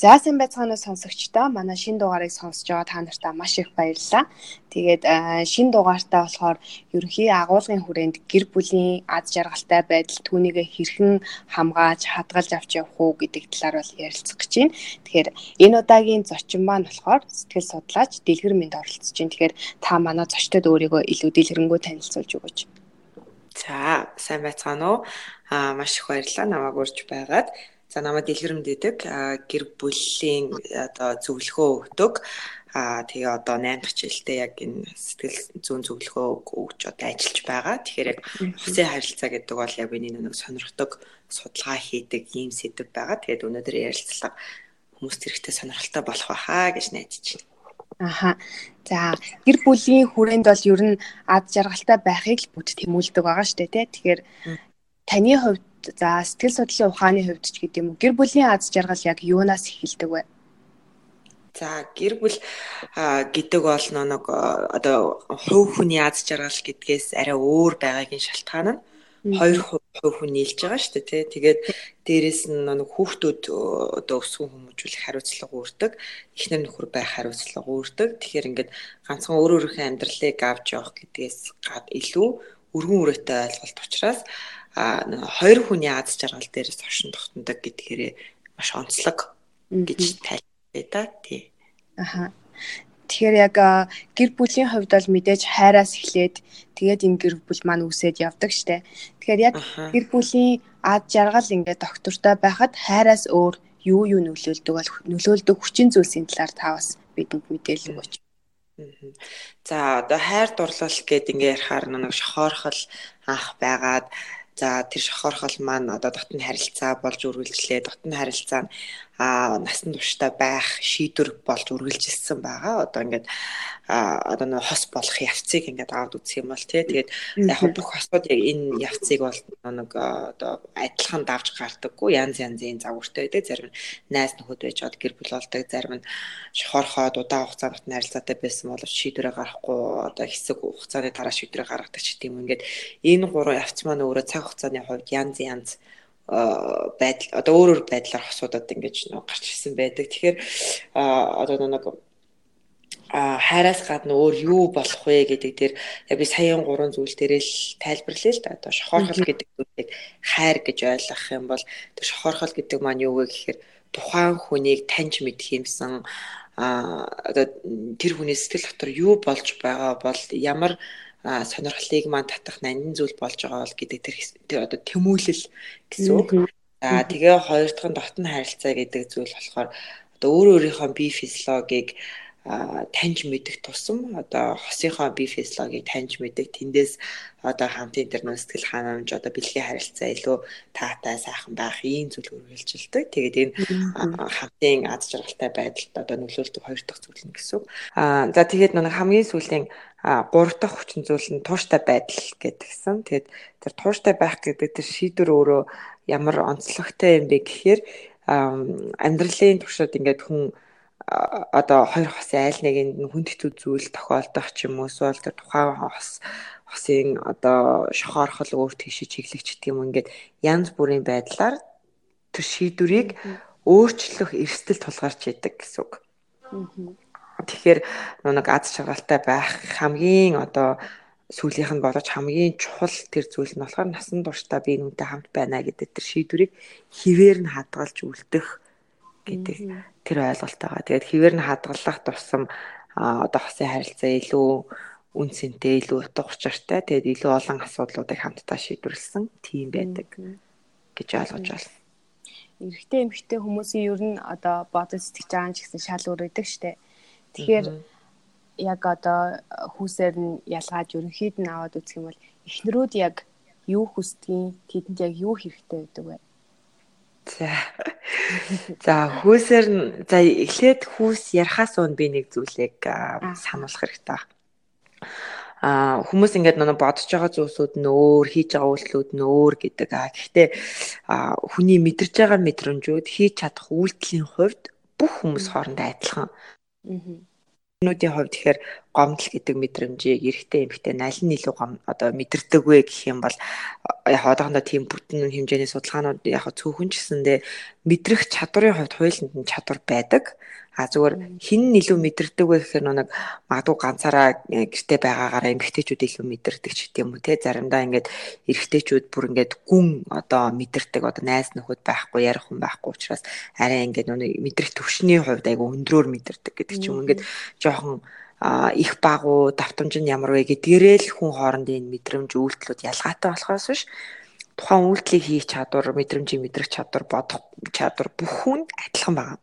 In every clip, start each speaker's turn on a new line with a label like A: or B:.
A: За сайн байцгаана уу сонсогчдоо. Манай шин дугаарыг сонсож байгаа та нартай маш их баярлалаа. Тэгээд шин дугаартаа болохоор ерөнхий агуулгын хүрээнд гэр бүлийн аз жаргалтай байдал түүнийг хэрхэн хамгааж хадгалж авч явах уу гэдэг талаар бол ярилцах гэж байна. Тэгэхээр энэ удаагийн зочин маань болохоор сэтгэл судлаач Дэлгэр Минд оролцож байна. Тэгэхээр та манай зочдод өөрийгөө илүү дэлгэрэнгүй танилцуулж өгөөч.
B: За сайн байцгаана уу? Аа маш их баярлалаа намайг урьж байгаад. За намайг дэлгэрэмд идэг гэр бүлийн одоо зөвлөгөө өгдөг. Аа тэгээ одоо 8 дахь жилдээ яг энэ сэтгэл зүйн зөвлөгөө өгч одоо ажиллаж байгаа. Тэгэхээр яг хүсээ харилцаа гэдэг бол яг миний нэг сонирхдаг судалгаа хийдэг ийм сэдв байгаа. Тэгээд өнөөдөр ярилцлага хүмүүст хэрэгтэй сонирхолтой болох байхаа гэж найдаж байна.
A: Аха. За гэр бүлийн хүрээнд бол ер нь ад жаргалтай байхыг л бүгд тэмүүлдэг байгаа шүү дээ тий. Тэгэхээр таны хувьд за сэтгэл судлалын ухааны хувьд ч гэдэг юм уу гэр бүлийн аз жаргал яг юунаас эхэлдэг вэ?
B: За гэр бүл гэдэг бол нэг одоо хувь хүний аз жаргал гэдгээс арай өөр байгаагийн шалтгаан нь хоёр хувь хүн нийлж байгаа шүү дээ тий. Тэгээд дээрэс нь нэг хүүхдүүд одоо өсвөн хүмүүжүүлэх хариуцлага үүрдэг. Эхнэр нөхөр байх хариуцлага үүрдэг. Тэгэхээр ингээд ганцхан өөр өөрийнхөө амьдралыг авч явах гэдгээс гад илүү өргөн үрээтэй ойлголт учраас хоёр хүний аз жаргал дээрээс оршин тогтнодог гэдгээрээ маш онцлог гэж тайлбарлая да тий.
A: Аха. Тэгэхээр яг гэр бүлийн хувьд бол мэдээж хайраас эхлээд тэгээд энэ гэр бүл маань үсээд явдаг штэ. Тэгэхээр яг гэр бүлийн аз жаргал ингээд доктортой байхад хайраас өөр юу юу нөлөөлдөг бол нөлөөлдөг хүчин зүйлсийн талаар та бас бидэнд мэдээлэл өгөөч.
B: За одоо хайр дурлал гэдэг ингээ ярихаар нэг шохоорхол анх байгаад За тэр шохорхол маань одоо дотны харилцаа болж үргэлжлээ. Дотны харилцаа нь а насан туршдаа байх шийдвэр болж үргэлжилсэн байгаа. Одоо ингээд одоо нэг хос болох явцыг ингээд аваад үзэх юм бол тий. Тэгээд яг бүх хосууд яг энэ явцыг бол нэг одоо адилхан давж гардаггүй янз янзын загвартай байдаг. Зарим нь найз нөхөд байж чад гэр бүл болдог. Зарим нь шохорхоод удаан хугацаанд дотны харилцаатай байсан боловч шийдвэрээ гаргахгүй одоо хэсэг хугацааны дараа шийдвэрээ гаргадаг ч гэдэм юм. Ингээд энэ гурван явц маань өөрөө цаг хугацааны хувьд янз янз байдал одоо өөр өөр байдлаар хосуудад ингэж нөө гарч ирсэн байдаг. Тэгэхээр одоо нэг а хайраас гадна өөр юу болох вэ гэдэг дээр би саяхан гурван зүйл дээрээ л тайлбарлая л да. Одоо шохорхол гэдэг зүйлийг хайр гэж ойлгох юм бол тэр шохорхол гэдэг маань юу вэ гэхээр тухайн хүнийг таньж мэдх юмсан а одоо тэр хүний сэтгэл дотор юу болж байгаа бол ямар сонирхлыг маань татах нандин зүйл болж байгаа бол гэдэг тэр одоо тэмүүлэл гэсэн үг. За тэгээ хоёр дахь нь дотн харилцаа гэдэг зүйл болохоор одоо өөр өөрийнхөө бие физиологийг таньж мэдэх тусам одоо хосынхоо бие физиологийг таньж мэдэх тэндээс одоо хамтын тэр нөө сэтгэл ханамж одоо бэлгийн харилцаа илүү таатай сайхан байх ийм зүйл үргэлжилдэг. Тэгээд энэ хамтын аз жаргалтай байдалд одоо нөлөөлдөг хоёр дахь зүйл нь гэсэн үг. Аа за тэгээд нэг хамгийн сүүлийн гурав дахь хүчин зүйл нь тууштай байдал гэдгсэн. Тэгээд тэр тууштай байх гэдэг тэр шийдвэр өөрөө ямар онцлогтой юм бэ гэхээр амьдралын туршид ингээд хүн одоо хоёр хосын айл нэгэнд хүнд хэцүү зүйл тохиолдох ч юм уу эсвэл тэр тухайн хос хосын одоо шохоорхол өөр тийш чиглэгч гэх юм ингээд янз бүрийн байдлаар тэр шийдвэрийг өөрчлөх эрсдэл тулгарч идэг гэсэн үг. Тэгэхээр нэг аз жаргалтай байх хамгийн одоо сүүлийнх нь болож хамгийн чухал тэр зүйл нь болохоор насан туршдаа би нүнтэй хамт байна гэдэг тэр шийдвэрийг хിവэр нь хадгалж үлдэх гэдэг тэр ойлголт байгаа. Тэгээд хിവэр нь хадгалах тусам одоо хосын харилцаа илүү үнцэнтэй, илүү утга учиртай, тэгээд илүү олон асуудлуудыг хамтдаа шийдвэрлсэн тийм байдаг гэж ойлгож байна.
A: Эрэгтэй эмэгтэй хүмүүсийн ер нь одоо бодол сэтгэж байгаа ч гэсэн шал өөр өгдөг штэ. Тэгэхээр яг одоо хүүсээр нь ялгааж ерөнхийд нь аваад үзэх юм бол эхнэрүүд яг юу хүсдгийг тэдэнд яг юу хэрэгтэй байдаг вэ?
B: За. За хүүсээр нь за эхлээд хүүс ярахаас өмнө би нэг зүйлийг сануулах хэрэгтэй байна. А хүмүүс ингээд нэг бодож байгаа зүйлсүүд нь өөр, хийж байгаа үйлдэлүүд нь өөр гэдэг. А гэхдээ хүний мэдэрч байгаа мэдрэмжүүд хийж чадах үйлдэлийн хувьд бүх хүмүүс хоорондоо адилхан. Нүүдийн хувьд тэгэхээр гомдол гэдэг мэдрэмжийг эрэгтэй эмэгтэй аль нь илүү гом одоо мэдэрдэг вэ гэх юм бол яг одоохондоо тийм бүтэн хэмжээний судалгаанууд яг цөөхөн ч гэсэндээ мэдрэх чадварын хувьд хуулинд нь чадвар байдаг. А зүгээр хин нь илүү мэдэрдэг вэ гэхээр нэг магадгүй ганцаараа гэрте байгаагаараа эмэгтэйчүүд илүү мэдэрдэг ч гэдэм үү те. Заримдаа ингээд эрэгтэйчүүд бүр ингээд гүн одоо мэдэрдэг одоо найз нөхөд байхгүй ярих хүн байхгүй учраас арай ингээд нүг мэдрэх төвшний хувьд айгу өндрөөр мэдэрдэг гэдэг ч юм ингээд жоохон их багуу давтамж нь ямар вэ гэдгээрээ л хүн хоорондын мэдрэмж үйлдэлүүд ялгаатай болохоос биш. Тухайн үйлдэлийг хийх чадвар мэдрэмжийг мэдрэх чадвар бодох чадвар бүх хүн адилхан байгаа.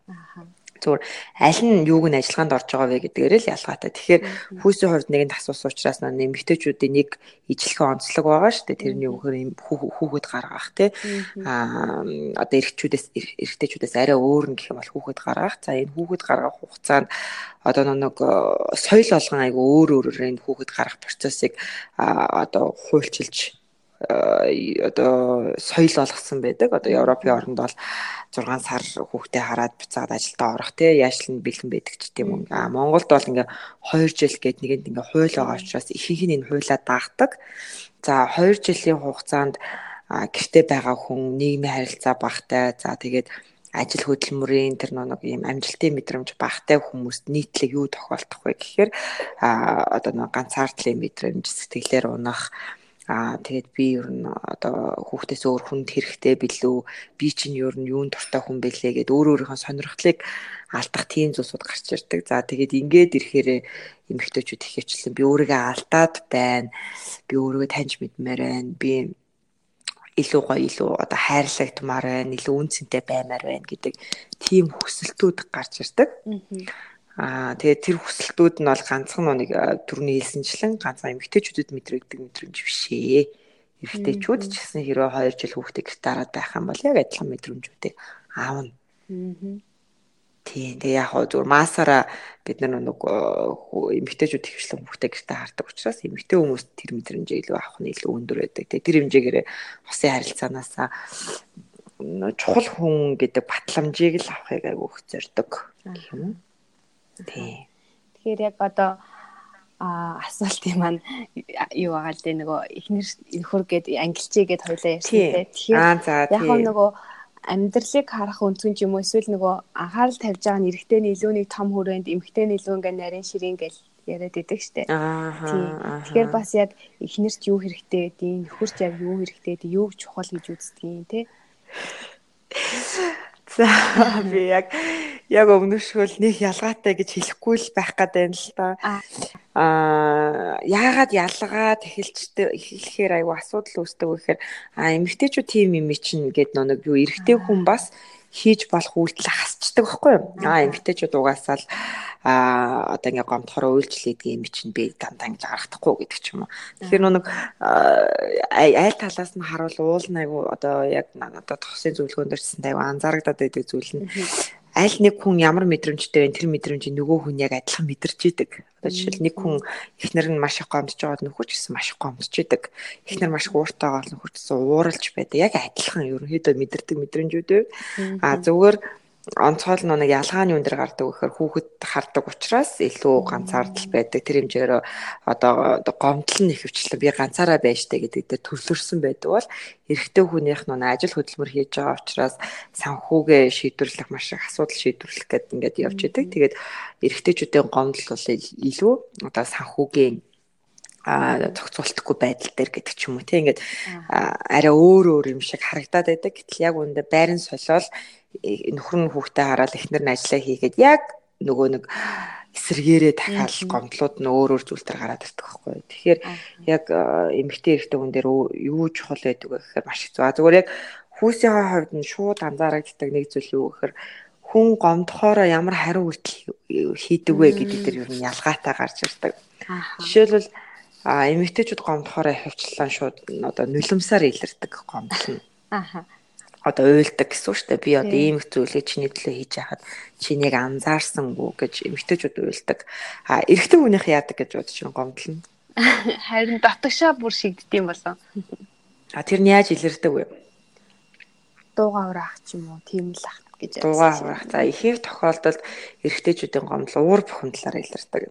B: Зүгээр аль нь юуг нь ажиллагаанд орж байгаа вэ гэдгээрээ л ялгаатай. Тэгэхээр хүүсийн хувьд нэгэн асуусан учраас нэмэгтэйчүүдийн нэг ижлэхэн онцлог байгаа шүү дээ. Тэрний үгээр юм хүүхэд гаргах тий. Аа одоо эрэгчүүдээс эрэгтэйчүүдээс арай өөр нь гэх юм бол хүүхэд гаргах. За энэ хүүхэд гаргах хугацаанд одоо нэг соёл болгон айгу өөр өөрөөр энэ хүүхэд гаргах процессыг одоо хуульчилж одоо соёл болгосон байдаг. Одоо Европын орнд бол 6 сар хүүхдээ хараад буцаад ажилдаа орох тий яашлан бэлэн байдаг ч тийм үү. А Монголд бол ингээ 2 жил гээд нэгэнд ингээ хууль байгаа учраас ихэнх нь энэ хуулиа даахдаг. За 2 жилийн хугацаанд гэрте байгаа хүн нийгмийн харилцаа багтай. За тэгээд ажил хөдөлмөрийн тэр нэг ийм амжилтын мэдрэмж багтай хүмүүст нийтлэг юу тохиолдох вэ гэхээр а одоо нэг ганцаардлын мэдрэмж сэтгэлээр унах Аа тэгээд би ер нь одоо хүүхдээс өөр хүнд хэрэгтэй билүү? Би чинь ер нь юунд дуртай хүн бэлээ гэд өөр өөрийнхөө сонирхлыг алдах тийм зүйлсүүд гарч ирдэг. За тэгээд ингээд ирэхээр эмэгтэйчүүд ихэвчлэн би өөрийгөө алдаад байна. Би өөрийгөө таньж мэдмээр байна. Би илүү гоё илүү одоо хайрлагдмаар байна, илүү үнцэнтэй баймаар байна гэдэг тийм хүсэлтүүд гарч ирдэг. Аа тэгээд тэр хүсэлтүүд нь бол ганцхан нэг төрний хэлсэнчлэн ганцхан эмэгтэйчүүдэд мэдрэгдэг мэдрэмж биш ээ. Эрэгтэйчүүд ч гэсэн хэрвээ 2 жил хүүхдээ гэрт дараад байх юм бол яг адилхан мэдрэмжүүдийг аавна. Аа. Тийм. Тэгээ яг хоо зүгээр масаараа бид нар нэг эмэгтэйчүүд ихвчлэн хүүхдээ гэртээ хардаг учраас эмэгтэй хүмүүс тэр мэдрэмжийг илүү авах нь илүү өндөр байдаг. Тэгээ тэр хэмжээгээр усын харилцаанаасаа чухал хүн гэдэг батламжийг л авахыг айгүйх зорддог юм.
A: Тэгэхээр яг одоо а асуултын маань юу байгаа л дээ нөгөө эхнэр нөхөр гээд ангилчээ гээд хоёлаа ярьсан те. Тэгэхээр яг нөгөө амьдралыг харах өнцгөн ч юм уу эсвэл нөгөө анхаарал тавьж байгаа нь эрэгтэйний илүү нэг том хүрээнд эмэгтэйний илүү ингээ нарийн ширин гэл яриад идэг штэ. Аа. Тэгэхээр бас яг эхнэрч юу хэрэгтэй гэдэг, нөхөрч яг юу хэрэгтэй гэдэг, юу чухал гэж үздгийг те.
B: Би яг яг өмнөшгөл нэг ялгаатай гэж хэлэхгүй л байх гэдэг юм л та. Аа яагаад ялгаад эхэлчтэй эхлэхээр аюу асуудал үүсдэг вэ гэхээр а эмэгтэйчүүд тийм юм чинь гээд нэг юу эрэгтэй хүн бас хийж болох үйлдэл хасчдаг байхгүй юу? Аа эмгтээчүүд угаасаа л аа одоо ингээ гомдохороо үйлчлээд юм чинь би дандаа ингээ гаргахдаггүй гэдэг ч юм уу. Тэгэхээр нэг айл талаас нь харуул уул айгу одоо яг одоо тосын зөвлөгөөн дээрсэн айгу анзаарагдаад байдаг зүйл нь аль нэг хүн ямар мэдрэмжтэй вэ тэр мэдрэмжийг нөгөө хүн яг адилхан мэдэрч идэг. Одоо жишээл нэг хүн эхнэр нь маш их гомдж байгаад нөхөр ч гэсэн маш их гомдж идэг. Эхнэр маш ууртай байгаа нөхөр ч гэсэн ууралж байдаг. Яг адилхан ерөнхийдөө мэдэрдэг мэдрэмжүүд байв. А зүгээр онцгой нь нэг ялгааны үн дээр гардаг гэхээр хүүхэд хардаг учраас илүү ганцаардал байдаг. Тэр хэмжээгээр одоо гомдол нь их хвчлэн би ганцаараа байжтэй гэдэг дээр төвлөрсөн байдаг бол эрэгтэй хүнийх нь ажил хөдөлмөр хийж байгаа учраас санхүүгээ шийдвэрлэх маш их асуудал шийдвэрлэх гэдэг ингээд явж идэг. Тэгээд эрэгтэйчүүдийн гомдол бол илүү одоо санхүүгийн а зохицуултгүй байдал дээр гэдэг ч юм уу тийм ингээд арай өөр өөр юм шиг харагдаад байдаг. Гэтэл яг үүндээ байран солиол нөхөр нь хүүхдээ хараад эхнэр нь ажиллаа хийгээд яг нөгөө нэг эсэргээрээ дахиад гомдлууд нь өөр өөр зүйлтер гараад ирдэг байхгүй. Тэгэхээр яг эмэгтэй эрэгтэй хүн дээр юу чухал байдаг вэ гэхээр маш зү. Зүгээр яг хүүсийн хувьд нь шууд анзаарагддаг нэг зүйл юу гэхээр хүн гомдохоороо ямар хариу үйлдэл хийдэг вэ гэдэг дээр ер нь ялгаатай гарч ирдэг. Жишээлбэл эмэгтэйчүүд гомдохоороо хөвчлэн шууд одоо нулимсаар илэрдэг гомдол нь. Аха одоо уйлдаг гэсэн шүү дээ. Би одоо ийм их зүйлийг чиний төлөө хийж яхад чи нэг анзаарсангүй гэж эмэгтэйчүүд уйлдаг. А эрэгтэй хүнийх яадаг гэж бодож байна гомдлно.
A: Харин дотгошоо бүр шигддэм болсон.
B: А тэр нь яаж илэрдэг вэ?
A: Дуугаа ураах ч юм уу тийм л ах. Гэж
B: дуугаа хураах. За ихэнх тохиолдолд эрэгтэйчүүдийн гомдол уур бухимдлаар илэрдэг.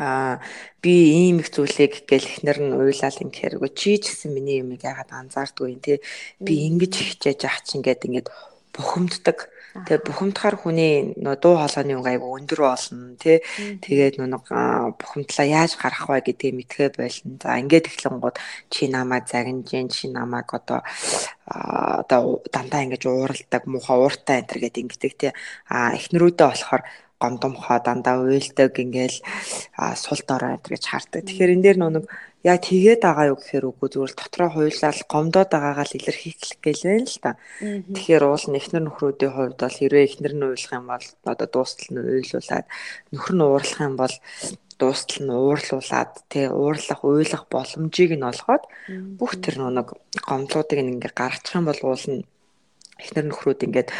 B: Аа би ийм их зүйлийг гэл ихнэр нь уйлал ингэхээр үгүй чи ч гэсэн миний юмыг яагаад анзаардгүй юм те би ингэж хичээж ах чинь гэд ингээд бухимддаг. Тэгээ бухимдахаар хүний нөө дуу хоолойны өнгө айгу өндөр болно тий. Тэгээд нүг бухимдлаа яаж гарах вэ гэдгийг мэдхээ болно. За ингээд эхлэнгууд чи намайг загинжин чи намайг одоо одоо дандаа ингэж ууралдаг муухай ууртай энэ төр гэдэг ингэдэг тий. А эхнэрүүдээ болохоор гомдомхоо дандаа уйлдаг ингээл сул дорой гэж хардаг. Тэгэхээр энэ дээр нэг яг тэгээд байгаа юу гэхээр үгүй зүгээр л дотроо хуйлал гомдоод байгаагаа л илэрхийлэх байна л та. Тэгэхээр уул нь эхнэр нөхрүүдийн хувьд бол хэрвээ эхнэр нь уйлах юм бол одоо дуустал нь уйлуулад нөхөр нь уурлах юм бол дуустал нь уурлуулад тий уурлах уйлах боломжийг нь олгоод бүх тэр нэг гомдлуудыг ингээ гаргачих юм бол уул нь эхнэр нөхрүүд ингээд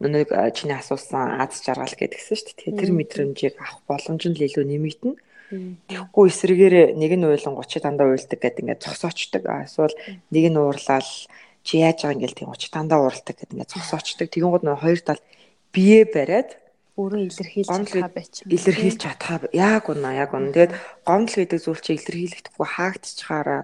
B: нүг чиний асуусан аз жаргал гэдгсэн шүү дээ. Тэр мэдрэмжийг авах боломж нь илүү нэмэгдэнэ. Тэгэхгүй эсрэгээр нэг нь уйлан 30 дандаа уйлдаг гэдэг ингээд зогсоочдөг. Эсвэл нэг нь уурлал чи яаж байгаа ингээл тийм 30 дандаа ууралдаг гэдэг ингээд зогсоочдөг. Тэгин гол нь хоёр тал бие бариад
A: өөрөө илэрхийлж чадхаа байж.
B: Илэрхийлж чадхаа яг унаа яг унаа. Тэгээд гомдол гэдэг зүйл чи илэрхийлэгдэхгүй хаагдчихаараа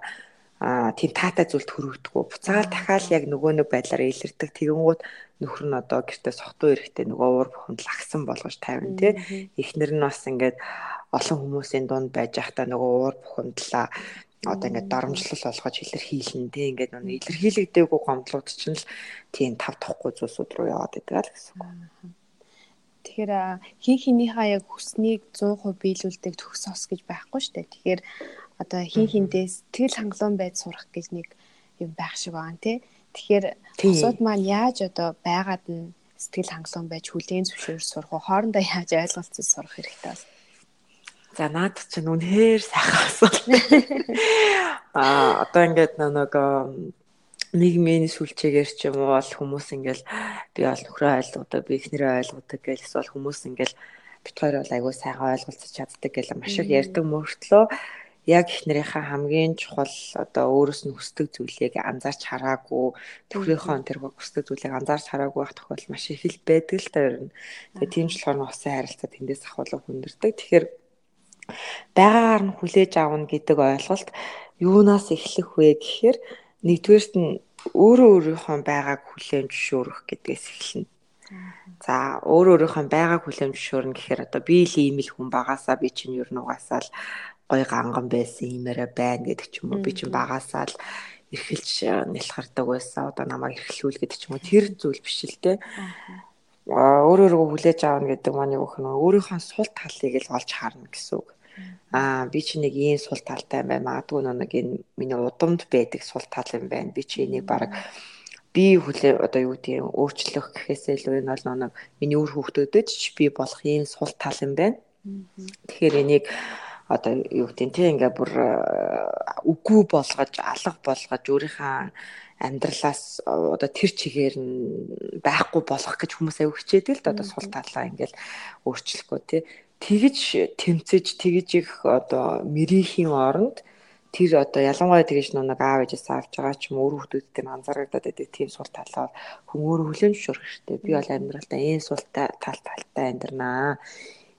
B: а тийм таатай зүйлд хөрөгдөггүй. Буцаал дахиад яг нөгөө нэг байдлаар илэрдэг. Тэгэнгүүт нөхөр нь одоо гэртээ сохтуу эрэхтэй нөгөө уур бухимдал агсан болгож тавина тий. Эхнэр нь бас ингээд олон хүмүүсийн дунд байж байхдаа нөгөө уур бухимдлаа одоо ингээд дарамжлал болгож илэрхийлэн тий ингээд нөгөө илэрхийлэгдээгүй гомдлууд чинь л тийм тав тохгүй зүйлсүүд рүү яваад идэг л гэсэн үг.
A: Тэгэхээр хин хинийхээ яг хүснийг 100% биелүүлдэг төгс ос гэж байхгүй шүү дээ. Тэгэхээр одоо хин хиндээ сэтгэл хангалуун байж сурах гэж нэг юм байх шиг байгаа нэ. Тэгэхээр бусад маань яаж одоо байгаад нь сэтгэл хангалуун байж хүлээн зөвшөөрч сурах уу? Хоорондоо яаж ойлголцож сурах хэрэгтэй бол.
B: За наад чинь үнэхээр сайхан асуулт. Аа одоо ингээд нэг нийгмийн сүлчээгээр ч юм уу бол хүмүүс ингээл би бол нөхрөө ойлгодог, би эхнэрээ ойлгодог гэж эсвэл хүмүүс ингээл бит хоёр бол айгүй сайхан ойлголцож чаддаг гэж маш их ярьдаг мөртлөө яг эхнэрийнхээ хамгийн чухал одоо өөрөөс нь хүсдэг зүйлийг анзаарч хараагүй төхрийнхөө тэр хүсдэг зүйлийг анзаарч хараагүй байх тохиолдол маш их л байдаг л та ер нь. Тэгээ тийм ч болохоор усан харилцаа тэндээс ахвалаа хүндэрдэг. Тэгэхээр байгаагаар нь хүлээж авна гэдэг ойлголт юунаас эхлэх вэ гэхээр нэгдүгээрт нь өөрөө өөрийнхөө байгааг хүлээн зөвшөөрөх гэдгээс эхэлнэ. За өөрөө өөрийнхөө байгааг хүлээн зөвшөөрнө гэхээр одоо би л ийм л хүн багасаа би чинь ер нь угаасаа л гой ганган байсан иймээрэ байна гэдэг ч юм уу. Би чинь багасаа л эрхэлж нэлхардаг байсан одоо намайг эрхлүүл гэдэг ч юм уу. Тэр зүйл биш л те өөрөө өөрийгөө хүлээж аавна гэдэг маань юу гэх нь өөрийнхөө сул талыг л олж харна гэсэн үг. Аа би чи нэг ийм сул талтай юм байна. Магадгүй нэг энэ миний удамд байдаг сул тал юм байна. Би чи энийг баг би хүлээ одоо юу гэдэг өөрчлөх гэхээсээ илүү энэ бол нэг миний үр хөвгтөдөд ч би болох ийм сул тал юм байна. Тэгэхээр энийг одоо юу гэдэг нь тийм ингээ бүр үгүй болгож алга болгож өөрийнхөө амьдралаас одоо тэр чигээр нь байхгүй болох гэж хүмүүс аяг хичээдэг л да одоо сул талаа ингээл өөрчлөхгүй тий. Тэгж тэмцэж тэгж их одоо мэрийхийн оронд тэр одоо ялангуяа тэгэж нэг аав ээжээс авч байгаа ч юм өөр хүмүүстэй анзаарагдаад байдаг тийм сул талаа хүн өөрөө хүлэн зөвшөөрөх хэрэгтэй. Би бол амьдралдаа энэ сул тал талтай амьдрнаа.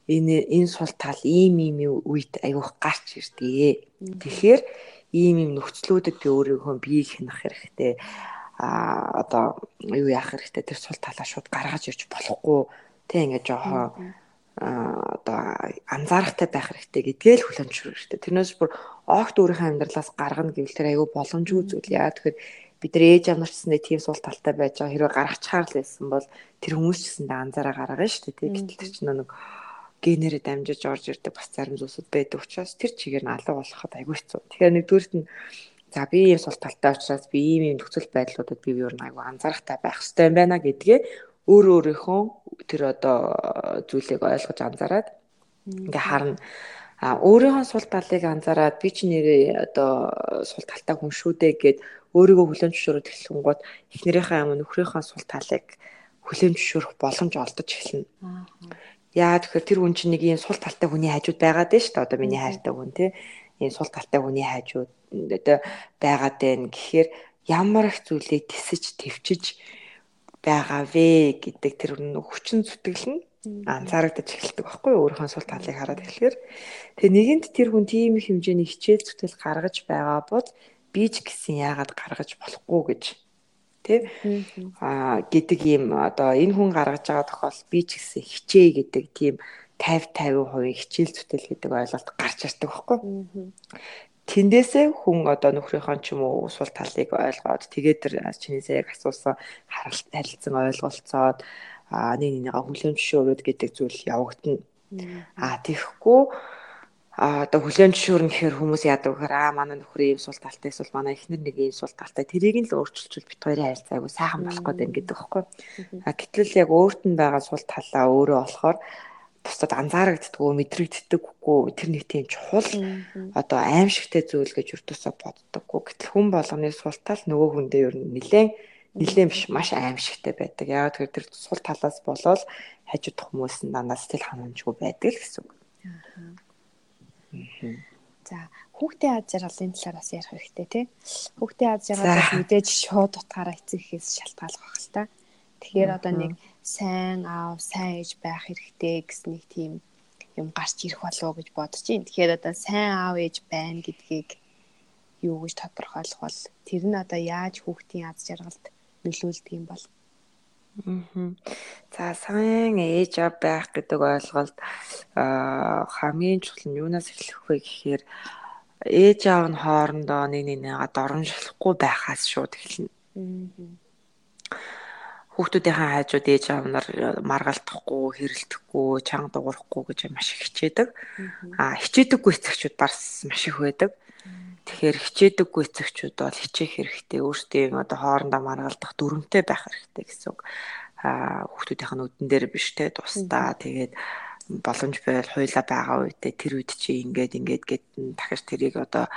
B: Энэ энэ сул тал ийм ийм үед айгүйх гарч ирдээ. Тэгэхээр ийм ийм нөхцлүүдэд би өөрийнхөө биеийг хянах хэрэгтэй. а одоо юу яах хэрэгтэй тэр сул талаа шууд гаргаж ирж болохгүй тэг ингээд жоохон одоо анзаарахтай байх хэрэгтэй гэдгээ л хүлэн зөвшөөрөх хэрэгтэй. Тэрнээс бүр огт өөрийнхөө амьдралаас гаргана гэвэл тэр айгүй боломжгүй зүйл. Яа тэгэхээр бид нар ээж амнарчсандээ тийм сул талтай байж байгаа хэрвээ гаргачихаар л байсан бол тэр хүмүүс ч гэсэндээ анзаараа гаргана шүү дээ. Гэтэл тэр чинь нэг генерээ дамжиж орж ирдэг бас зарим зүйлсүүд байдаг учраас тэр чигээр нь алга болоход айгүй хэцүү. Тэгэхээр нэгдүгüүрт нь за би ийм сул талтай учраас би ийм ийм нөхцөл байдлуудад би юу нэг айгүй анзаарахтай байх хэрэгтэй юм байна гэдгээ өөр өөрийнхөө тэр одоо зүйлийг ойлгож анзаараад ингээ харна. А өөрийнхөө сул талыг анзаараад би чи нэрээ одоо сул талтай хүн шүү дээ гэд өөрийгөө хүлэн зөвшөөрөд эхлэнгууд эхнэрийнхээ юм нөхрийнхөө сул талыг хүлэн зөвшөөрөх боломж олдож эхэлнэ. Яа тэгэхээр тэр хүн чинь нэг ийм сул талтай хүний хажууд байгаад байна шүү дээ. Одоо миний хайртай хүн тий. Ийм сул талтай хүний хажууд одоо байгаад байна гэхээр ямар их зүйлийг тисэж твчиж байгаа вэ гэдэг тэр хүчин зүтгэл нь анзаарагдаж эхэлдэг байхгүй юу өөрийнхөө сул талыг хараад эхлэхээр тэгээ нэгэнт тэр хүн тийм их хэмжээний хичээл зүтгэл гаргаж байгаа бол би ч гэсэн яагаад гаргаж болохгүй гэж тий. А гэдэг юм одоо энэ хүн гаргаж байгаа тохиол би ч гэсэн хичээ гэдэг тийм 50 50% хичээл зүтгэл гэдэг ойлголт гарч ирдэг байхгүй? Тэндээсээ хүн одоо нөхрийнхөө ч юм уу сул талыг ойлгоод тэгээд тэр чиний яг асуусан харилцан ойлголцоод а нэг нэгнийгээ хүлээн зөвшөөрөөд гэдэг зүйл явагдана. А тэгэхгүй а одоо хүлээн зөвшөөрнө гэхээр хүмүүс яадаг гэхээр аа манай нөхөр ийм сул талтай эсвэл манай эхнэр нэг ийм сул талтай тэрийг нь л өөрчилчүүл бит хоёрын харилцаа айгу сайхан болох гээд байна гэдэг байхгүй. А гэтэл яг өөрт нь байгаа сул талаа өөрөө болохоор бусдад анзаарагддаггүй мэдрэгддэггүй тэр нэг тийм чухал одоо аимшигтэй зүйл гэж өртөөсө боддоггүй. Гэтэл хүн болгоны сул тал нөгөө хүндээ ер нь нэлээд нэлээд биш маш аимшигтай байдаг. Яг тэр тэр сул талаас болоод хажууд хүмүүс нь дандаа сэтгэл ханамжгүй байдаг л гэсэн үг.
A: За хүүхдийн аз жаргалын талаар бас ярих хэрэгтэй тий. Хүүхдийн аз жаргал мэдээж шууд утгаараа эцэгхээс шалтгаалах байх л та. Тэгэхээр одоо нэг сайн аав, сайн ээж байх хэрэгтэй гэсэн нэг тийм юм гарч ирэх болов гэж бодож байна. Тэгэхээр одоо сайн аав ээж байна гэдгийг юу гэж тодорхойлох бол тэр нь одоо яаж хүүхдийн аз жаргалд нөлөөлдөг юм бол.
B: За сайн ээж аав байх гэдэг ойлголт хамгийн чухал нь юунаас эхлэх вэ гэхээр ээж аав нь хоорондоо нэг нэгнийгээ доромжлохгүй байхаас шууд эхэлнэ. Хүүхдүүдийнхээ хайжууд ээж аав нар маргалдахгүй, хэрэлдэхгүй, чанга дуурахгүй гэж маш их хичээдэг. Аа хичээдэггүй эцэгчүүд барс маш их байдаг. Тэгэхээр хичээдэггүй эцэгчүүд бол хичээх хэрэгтэй. Өөрсдийн одоо хоорондоо маргалдах дүрмтэй байх хэрэгтэй гэсэн үг. Аа хүүхдүүдийнх нь өдөн дээр биш те тусдаа тэгээд боломж байвал хуйлаа байгаа үедээ тэр үед чи ингээд ингээд гэд дахиж тэрийг одоо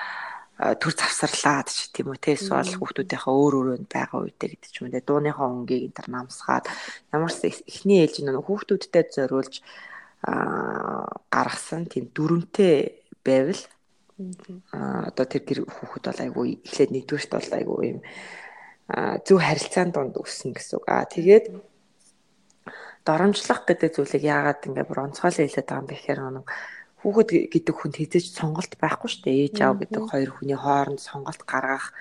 B: төр завсарлаад ч тийм үү те эсвэл хүүхдүүдийнхээ өөр өөрөнд байгаа үедээ гэдэг ч юм уу дууныхаа өнгийг энэ төр намсгаад ямар ч эхний ээлж нь хүүхдүүдтэй зориулж гаргасан тийм дүрмтэй байвал Аа одоо тэр гэр хүүхэд бол айгүй эхлээд нэгдүгээрт бол айгүй юм зөв харилцаанд донд өссөн гэсэн үг. Аа тэгээд доромжлох гэдэг зүйлийг яагаад ингээ бүр онцгойлон хэлээд байгаа юм бэ гэхээр нэг хүүхэд гэдэг хүн хэзээч сонголт байхгүй шүү дээ. Ээж аав гэдэг хоёр хүний хооронд сонголт гаргах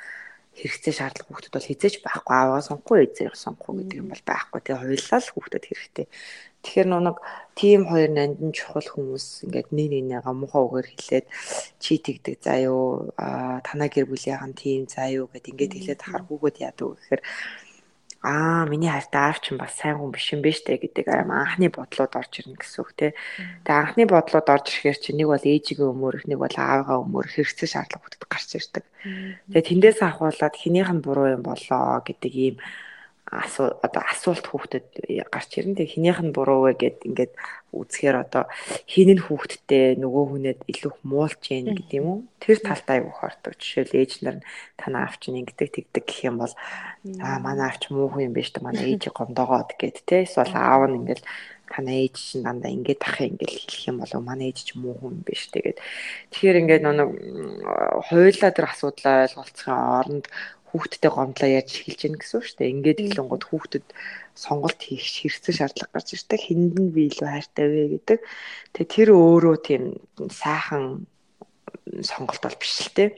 B: хэрэгцээ шаардлага хүүхдэд бол хизээч байхгүй аваа сонгохгүй эзээ сонгохгүй гэдэг юм бол байхгүй. Тэгээ хоёулаа л хүүхдэд хэрэгтэй. Тэгэхээр нэг тийм хоёр нандин чухал хүмүүс ингээд нэг нэгнийгаа муухай үгээр хэлээд чи тэгдэг заа юу танаа гэр бүлийнхэн тийм заа юу гэд ингээд хэлээд хар хүүгүүд яадаг гэхээр аа миний хайртай аав чинь бас сайн хүн биш юм биш үү гэдэг анхны бодлоод орж ирнэ гэсэн үг те. Тэгээ анхны бодлоод орж ирэхээр чи нэг бол ээжигээ өмөрөх нэг бол аавыгаа өмөрөх хэрэгцээ шаардлага бүтэд гарч ирдэг. Тэгээ тэндээс ахуулаад хинийх нь буруу юм болоо гэдэг ийм асуу одоо асуулт хүүхдэд гарч ирнэ. Тэгээ хинийх нь буруу вэ гэд ингээд үзэхээр одоо хин нь хүүхдтэй нөгөө хүнээд илүү муулж гин гэдэг юм уу? Тэр талтай айгу хордог. Жишээл ээж нар танаа авч нь ингэдэг тэгдэг гэх юм бол аа манай авч муу хүн юм биш үү? Манай ээж гомдоогоод гэд те. Эсвэл аав нь ингээд танаа ээж чинь дандаа ингээд ах ингээд хэлэх юм болов манай ээж чинь муу хүн биш тэгээд тэгэхээр ингээд нэг хойлоо тэр асуудлаа ойлголцохын оронд хүүхдтэй гомдлоо яаж эхэлж гин гэсэн үг шүү дээ. Ингээд хэлэнгууд хүүхдэд сонголт хийх хэрэгцээ шаардлага гарч ирдэг. Хэнд нь би илүү хайртай вэ гэдэг. Тэгээ тэр өөрөө тийм сайхан сонголт бол биш л дээ.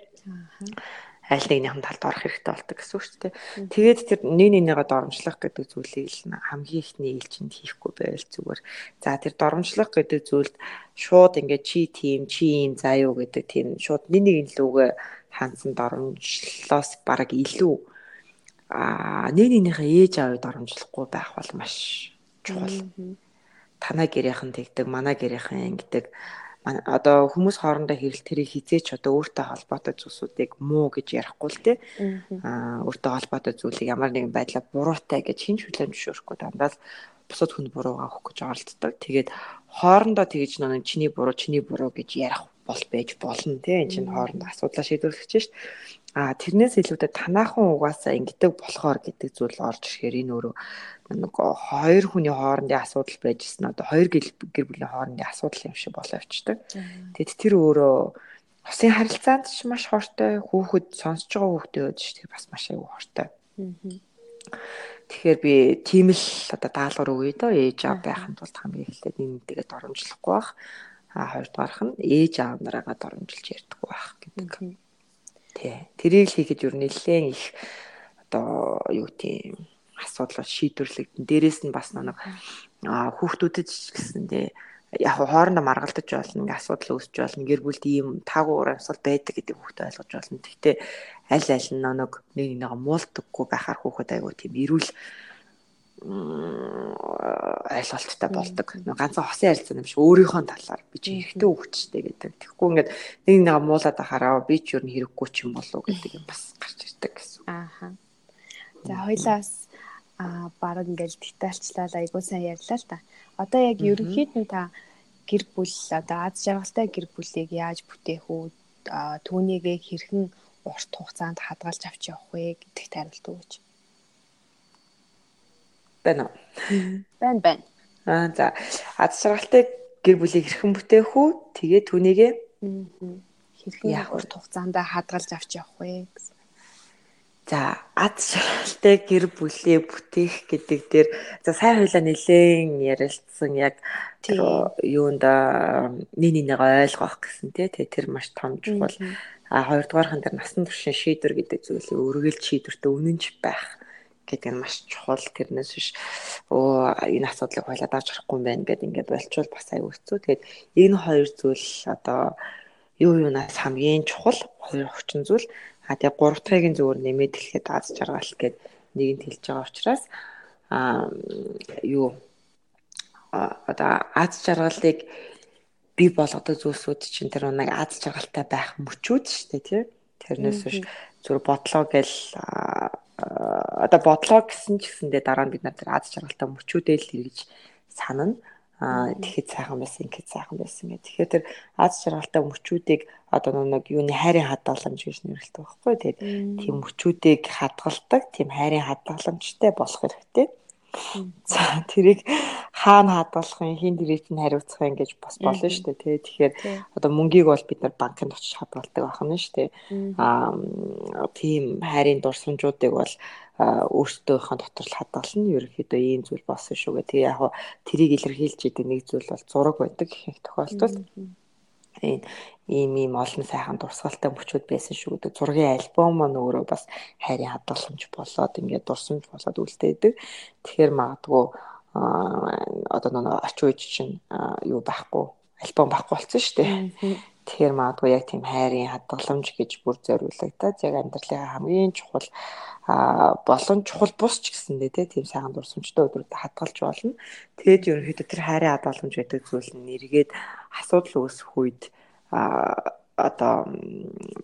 B: Аль нэгнийхэн талд орох хэрэгтэй болдог гэсэн үг шүү дээ. Тэгээд тэр нэг нэгнийгээ доромжлох гэдэг зүйлийг л хамгийн ихний ээлжинд хийхгүй байвал зүгээр. За тэр доромжлох гэдэг зүйлд шууд ингээд чи тийм чи ийм заа юу гэдэг тийм шууд нэг нэг л үгээ хандсан доромжлоос бараг илүү а нэг нэгнийхээ ээж аавыг доромжлохгүй байх бол маш чухал. Танай гэрийнхэн тэгдэг, манай гэрийнхэн ингэдэг. Одоо хүмүүс хоорондоо хэрэл тэрийг хизээч одоо өөртөө холбоотой зүйлсүүдийг муу гэж ярихгүй л тий. Аа өөртөө холбоотой зүйлийг ямар нэгэн байдлаар буруутай гэж хинч хүлээн зөвшөөрөхгүй дандаа л бусад хүн буруугаа өгөх гэж оролддог. Тэгээд хоорондоо тэгж нэг чиний буруу, чиний буруу гэж ярих бол байж болно тий энэ чинь хооронд асуудлаа шийдвэрлэх чинь а тэрнээс илүүтэй танаахан угаасаа ингэдэг болохоор гэдэг зүйл орж ирэхээр энэ өөрөө нэг хоёр хүний хоорондын асуудал байжсэн одоо хоёр гэр бүлийн хоорондын асуудал юм шиг болоо явчихдаг. Тэгэд тэр өөрөө усын харилцаанд ч маш хортой хүүхэд сонсож байгаа хүүхдээ өөд шүү дээ бас маш аюу хортой. Тэгэхээр би тийм л одоо даалгавар өгье доо ээж аав байхын тулд хамгийн эхлээд нэгнтэйгээ доромжлохгүй байх. А хоёрдугаарх нь ээж аав нараагаа доромжилж ярьдаггүй байх гэдэг. Тий. Тэрийг л хийхэд юу нэлээд их одоо юу тийм асуудал шийдвэрлэгдэн. Дээрээс нь бас нэг хүүхдүүдэд ч гэсэндээ яг хоорондоо маргалдаж болно, ингээ асуудал үүсч болно, гэр бүлд ийм таагүй уур амьсгал байдаг гэдэг хүүхдээ ойлгож болно. Гэхдээ аль аль нь нэг нэг нэг муулдаггүй байхаар хүүхэд айгуу тийм эрүүл ойлголттой болдог. Ганцхан хосын харилцаа юм шиг өөрийнхөө талаар би чи ихтэй хөвчтэй гэдэг. Тэгэхгүй ингээд нэг нэг муулаад ахаараа би ч юу н хэрэггүй ч юм болов гэдэг юм бас гарч ирдэг гэсэн.
A: Ааха. За хоёлаас а баг ингээл детальчлал айгуу сайн ярьлаа л та. Одоо яг ерөнхийд нь та гэр бүл одоо аз жаргалтай гэр бүлийг яаж бүтээх үү? Түүнийгээ хэрхэн урт хугацаанд хадгалж авч явах вэ гэдэгт хариулт өгөөч.
B: Байна уу?
A: Байна байна.
B: Аа за. Аз жаргалтай гэр бүлийг хэрхэн бүтээх үү? Тэгээ түүнийгээ
A: хэрхэн урт хугацаанд хадгалж авч явах вэ? Гэсэн.
B: За ад шалгалтай гэр бүлээ бүтээх гэдэг дээр за сайн хуйлаа нэлээн ярилцсан яг юунд нэг нэг ойлгох гэсэн тий. Тэр маш том чухал. А хоёрдугаархан дээр насан туршийн шийдвэр гэдэг зүйлийг өргөлж шийдвэртэй үнэнч байх гэдэг нь маш чухал. Тэрнээс биш. Оо энэ асуудлыг хойлоо давж харахгүй юм байна гэд ингээд болчвол бас аюу хэцүү. Тэгээд энэ хоёр зүйл одоо юу юунаас хамгийн чухал хоёр хүчин зүйл. А тэгээ гурав дахьыг нь зөвөр нэмээд хэлэхэд аз жаргал гэд нэгэнд хэлж байгаа учраас а юу одоо аз жаргалыг бий болгодог зүйлсүүд чинь тэр нэг аз жаргалтай байх мөчүүд шүү дээ тий. Тэрнээс биш. Зүр бодлоо гэл одоо бодлоо гэсэн ч гэсэндээ дараа нь бид нар тэр аз жаргалтай мөчүүдээ л хэрэгж санана аа тэгэхэд сайхан байсан ингээд сайхан байсан гэх. Тэгэхээр тэр аз жаргалтай мөчүүдийг одоо нэг юуны хайрын хадгаламж гэж нэрлэдэг байхгүй. Тэгээд тийм мөчүүдийг хадгалдаг, тийм хайрын хадгаламжтай болох хэрэгтэй. За тэрийг хаана хадгалахын хин дээрээ нь хариуцахын гэж бас болно шүү дээ тий. Тэгэхээр одоо мөнгийг бол бид нар банкнд очиж хадгалдаг байх нь шүү дээ. Аа тийм хайрын дурсамжуудыг бол өөртөөхөө дотор л хадгална. Ерөнхийдөө ийм зүйл болсон шүү гэх. Тэгээ яг тэрийг илэрхийлж идэг нэг зүйл бол зураг байдаг их тохиолдолд ийм ийм ийм олон сайхан дурсгалтай мөчүүд байсан шүү гэдэг. Зургийн альбом маань өөрөө бас хайрын хадгаламж болоод ингээд дурсамж болоод үлдээдэг. Тэгэхээр магадгүй одоо нэг оч үйж чинь юу байхгүй альбом байхгүй болсон шүү дээ. Тэгэхээр магадгүй яг тийм хайрын хадгаламж гэж бүр зориулагдаад яг амьдралын хамгийн чухал болон чухал бус ч гэсэндээ тийм сайхан дурсамжтай өдрүүдэд хадгалж болно. Тэгээд ерөнхийдөө тэр хайрын хадгаламж гэдэг зүйл нь эргээд асуудал үүсэх үед одоо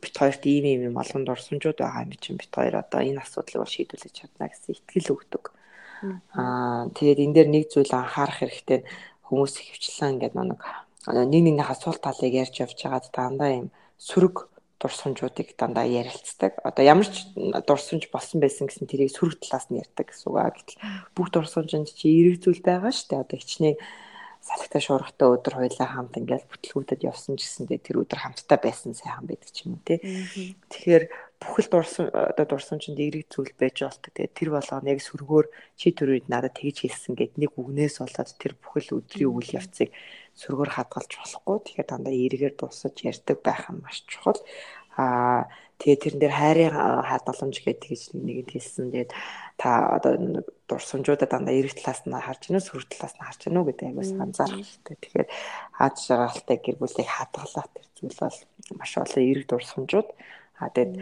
B: бит хоёрт ийм ийм олон дурсамжууд байгаа юм чинь бит хоёр одоо энэ асуудлыг бол шийдвэрлэж чадна гэсэн итгэл өгдөг. Аа тэгээд энэ дээр нэг зүйл анхаарах хэрэгтэй хүмүүс хөвчлэн ингээд нэг нэг нэг асуулт талыг ярьж явж байгаад дандаа юм сөрөг дурсамжуудыг дандаа ярилцдаг. Одоо ямар ч дурсамж болсон байсан гэсэн тэрийг сөрөг талаас нь ярьдаг гэсэн үг. Гэтэл бүх дурсамжинд чи эерэг зүйл байгаа шүү дээ. Одоо хичнээн салхитай шуургатай өдөр хоёлаа хамт ингээд бүтлгүүдэд явсан ч гэсэндээ тэр өдөр хамтдаа байсан сайхан байдаг ч юм уу тий. Тэгэхээр бүхэл дурсан одоо дурсамжинд эерэг зүйл байж болтой. Тэгээд тэр болгоно яг сөргөөр чи төрөйд надад тэгж хэлсэн гэд нэг үгнээс болоод тэр бүхэл өдрийн үйл явцыг сөргөөр хадгалж болохгүй. Тэгэхээр дандаа эргээр дуусаж ярьдаг байх нь маш чухал. Аа тэгээ тэрэн дээр хайрын хадгаламж гэдэг гэж нэгэнд хэлсэн. Тэгээд та одоо дурсамжуудаа дандаа эрэг талаас нь харж гинөө сөрөг талаас нь харж гинөө гэдэг аймаас анзаарах хэрэгтэй. Тэгэхээр хаад жаргалтай гэр бүлийг хадгалах тэр зүйл бол маш олон эрэг дурсамжууд А тэгээд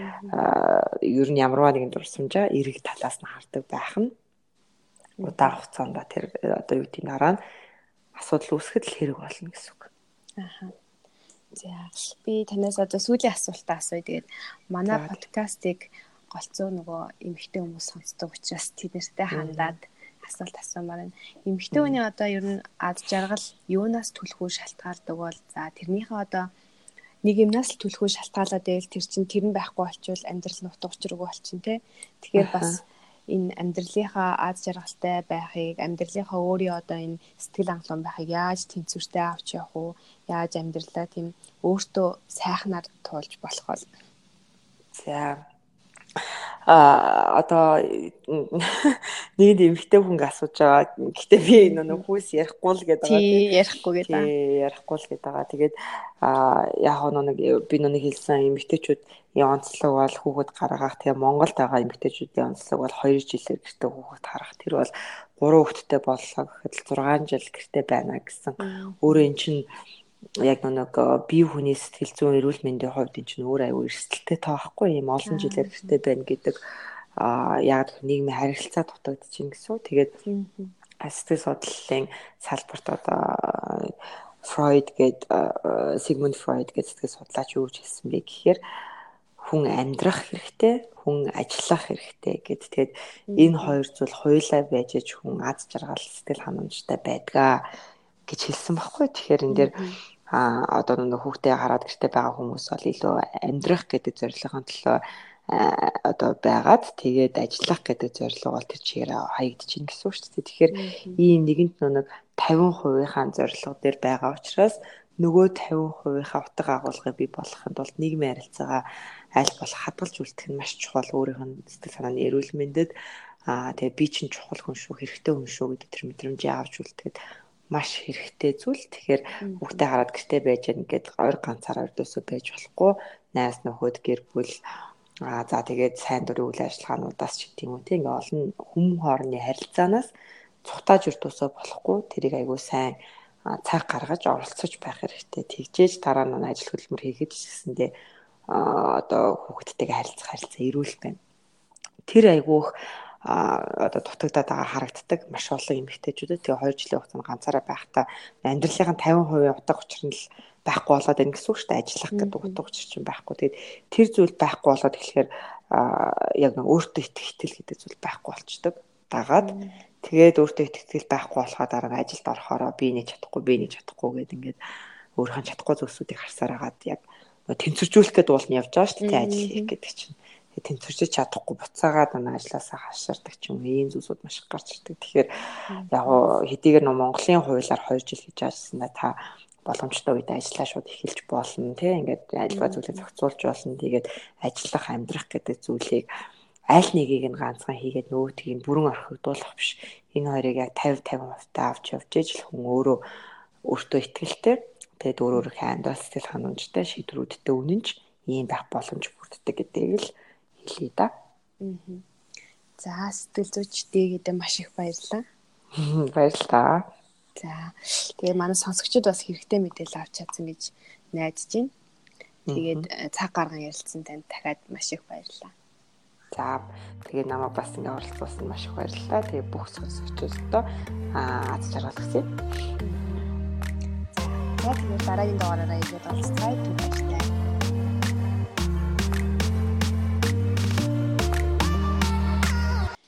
B: ер нь ямарваа нэгэн дурсамжаа эрэг талаас нь хардаг байх нь удаан хугацаанд тэр одоо юу гэдэг дараа нь асуудал үүсгэхэд л хэрэг болно гэсэн үг.
A: Аха. За би танаас одоо сүүлийн асуултаа асууя. Тэгээд манай подкастыг голцоо нөгөө эмэгтэй хүмүүс сонсдог учраас тэднэртэй хандаад асуулт асуумаар байна. Эмэгтэй хүний одоо ер нь ад жаргал юунаас түлхүү шалтгаалдаг бол за тэрнийхээ одоо нэг юмнаас л түлхүү шалтгаалаад байл тэр чинь тэр нь байхгүй болчвол амьдрал нь утга учиргүй болчин тэ. Тэгэхээр бас энэ амьдралынхаа аз жаргалтай байхыг амьдралынхаа өөрийн одоо энэ сэтгэл хангалуун байхыг яаж тэнцвэртэй авч явах уу яаж амьдралаа тийм өөртөө сайхнаар туулж болох бол
B: за а одоо нэг эмэгтэй хүн асууж байгаа. Гэхдээ би нэг хүүс ярихгүй л гэдэг байгаа
A: тийм ярихгүй гэдэг.
B: Тийм ярихгүй л гэдэг байгаа. Тэгээд а яг нэг би нэг хэлсэн эмэгтэйчүүд онцлог бол хүүхэд гаргах тэгээ Монголд байгаа эмэгтэйчүүдийн онцлог бол 2 жилээр гэртээ хүүхэд харах. Тэр бол 3 хүүхэдтэй боллоо гэхэд 6 жил гэртээ байна гэсэн. Өөрөө эн чинь яг нэг бие хүний сэтгэл зүйн эрүүл мэндийн хувьд энэ чинь өөр аюу эрсдэлтэй таахгүй юм олон жилээр гэртээ байна гэдэг а яг нийгмийн харилцаа дутагдчихин гэсэн. Тэгээд сэтгэл судлалын салбарт одоо Фройд гээд Сигмунд Фройд гээд сэтгэл судлаач юу гэж хэлсэн бэ гэхээр хүн амьдрах хэрэгтэй, хүн ажиллах хэрэгтэй гэд. Тэгээд энэ хоёр зүйл хуйлаа байж аж хүн аз жаргал сэтгэл ханамжтай байдгаа гэж хэлсэн баггүй. Тэгэхээр энэ дээр а одоо нэг хүүхдээ хараад гэртээ байгаа хүмүүс бол илүү амьдрах гэдэг зорилгын төлөө одоо байгаад тэгээд ажиллах гэдэг зорилго бол тэр чигээр хаягдчихин гэсэн үг шүү дээ. Тэгэхээр ийм нэгэнт нэг 50%-ийн зорилго дээр байгаа учраас нөгөө 50%-ийнхаа утга агуулгыг бий болгохын тулд нийгмийн харилцаагаа аль болох хадгалж үлдэх нь маш чухал өөрийнх нь сэтгэл санааны эрүүл мэндэд аа тэгээ би чинь чухал хүн шүү хэрэгтэй хүн шүү гэдэг тэр мэдрэмжийг авч үлдэхэд маш хэрэгтэй зүйл. Тэгэхээр хүүхдээ хараад гэртээ байж гэн гээд ойр ганцаараа өрдөөсөө байж болохгүй. Найз нөхөд гэр бүл аа за тэгээд сайн дурын үйл ажиллагаануудаас ч гэдэм үү тийм ингээ олон хүм хоорондын харилцаанаас цухтааж өрдөөсөө болохгүй. Тэрийг айгүй сайн цаг гаргаж оролцож байх хэрэгтэй. Тэгжээж дараа нь ажил хөдөлмөр хийхэд гэсэндээ одоо хүүхдтэйгээ харилцах харилцаа эрүүл байна. Тэр айгүйх одоо дутагдаад байгаа харагддаг маш олон эмэгтэйчүүдэд. Тэгээ 2 жилийн хугацаанд ганцаараа байхдаа амьдралын 50% утга учир нь л байхгүй болоод байна гэсэн үг шүү дээ. Ажиллах гэдэг утга учир чинь байхгүй. Тэгээд тэр зүйл байхгүй болоод тэгэхээр яг нэг өөртөө итгэх итгэл гэдэг зүйл байхгүй болчдөг. Дагаад тэгээд өөртөө итгэл байхгүй болохоо дараа нь ажилд орохороо би нэг чадахгүй би нэг чадахгүй гэдэг ингээд өөрийнхөө чадахгүй зүйлсүүдийг харсаар агаад яг тэнцвэржүүлэх гэдэг уул нь явж байгаа шүү дээ ажил хийх гэдэг чинь тэнцвэрч чадахгүй буцаагаад манай ажилласаа хаширдаг ч юм ийм зүйлсүүд маш их гарч ирдэг. Тэгэхээр яг хэдийгээр нөө Монголын хуулиар 2 жил хийж ажилласандаа та боломжтой үед ажиллаа шууд эхэлж болно тий ингээд альва зүйлийг зохицуулж болно. Тэгээд ажиллах амьдрах гэдэг зүйлийг аль нэгийг нь ганцхан хийгээд нөгөөтгийг нь бүрэн орхигдуулах биш. Энэ хоёрыг яг 50 50% та авч явж ижил хүн өөрөө өөртөө ихтэй тэгээд өөр өөрийнхөө амьдрал сэтгэл ханамжтай шийдвэрүүдтэй үнэнч ийм байх боломж бүрддэг гэдгийг л хэлье да.
A: За сэтгэл зүйчдээ гэдэг маш их баярлалаа.
B: Баярлалаа.
A: За тэгээ манай сонсогчид бас хэрэгтэй мэдээлэл авч чадсан гэж найдаж байна. Тэгээд цаг гарган ярилцсан танд дахиад маш их баярлалаа.
B: За тэгээ намайг бас ингэ оролцуулсан маш их баярлалаа. Тэгээ бүх сонсогчдоо аа аз жаргал хүсье.
A: За тэгээд дараагийн дугаараараа ирээд уулзцай.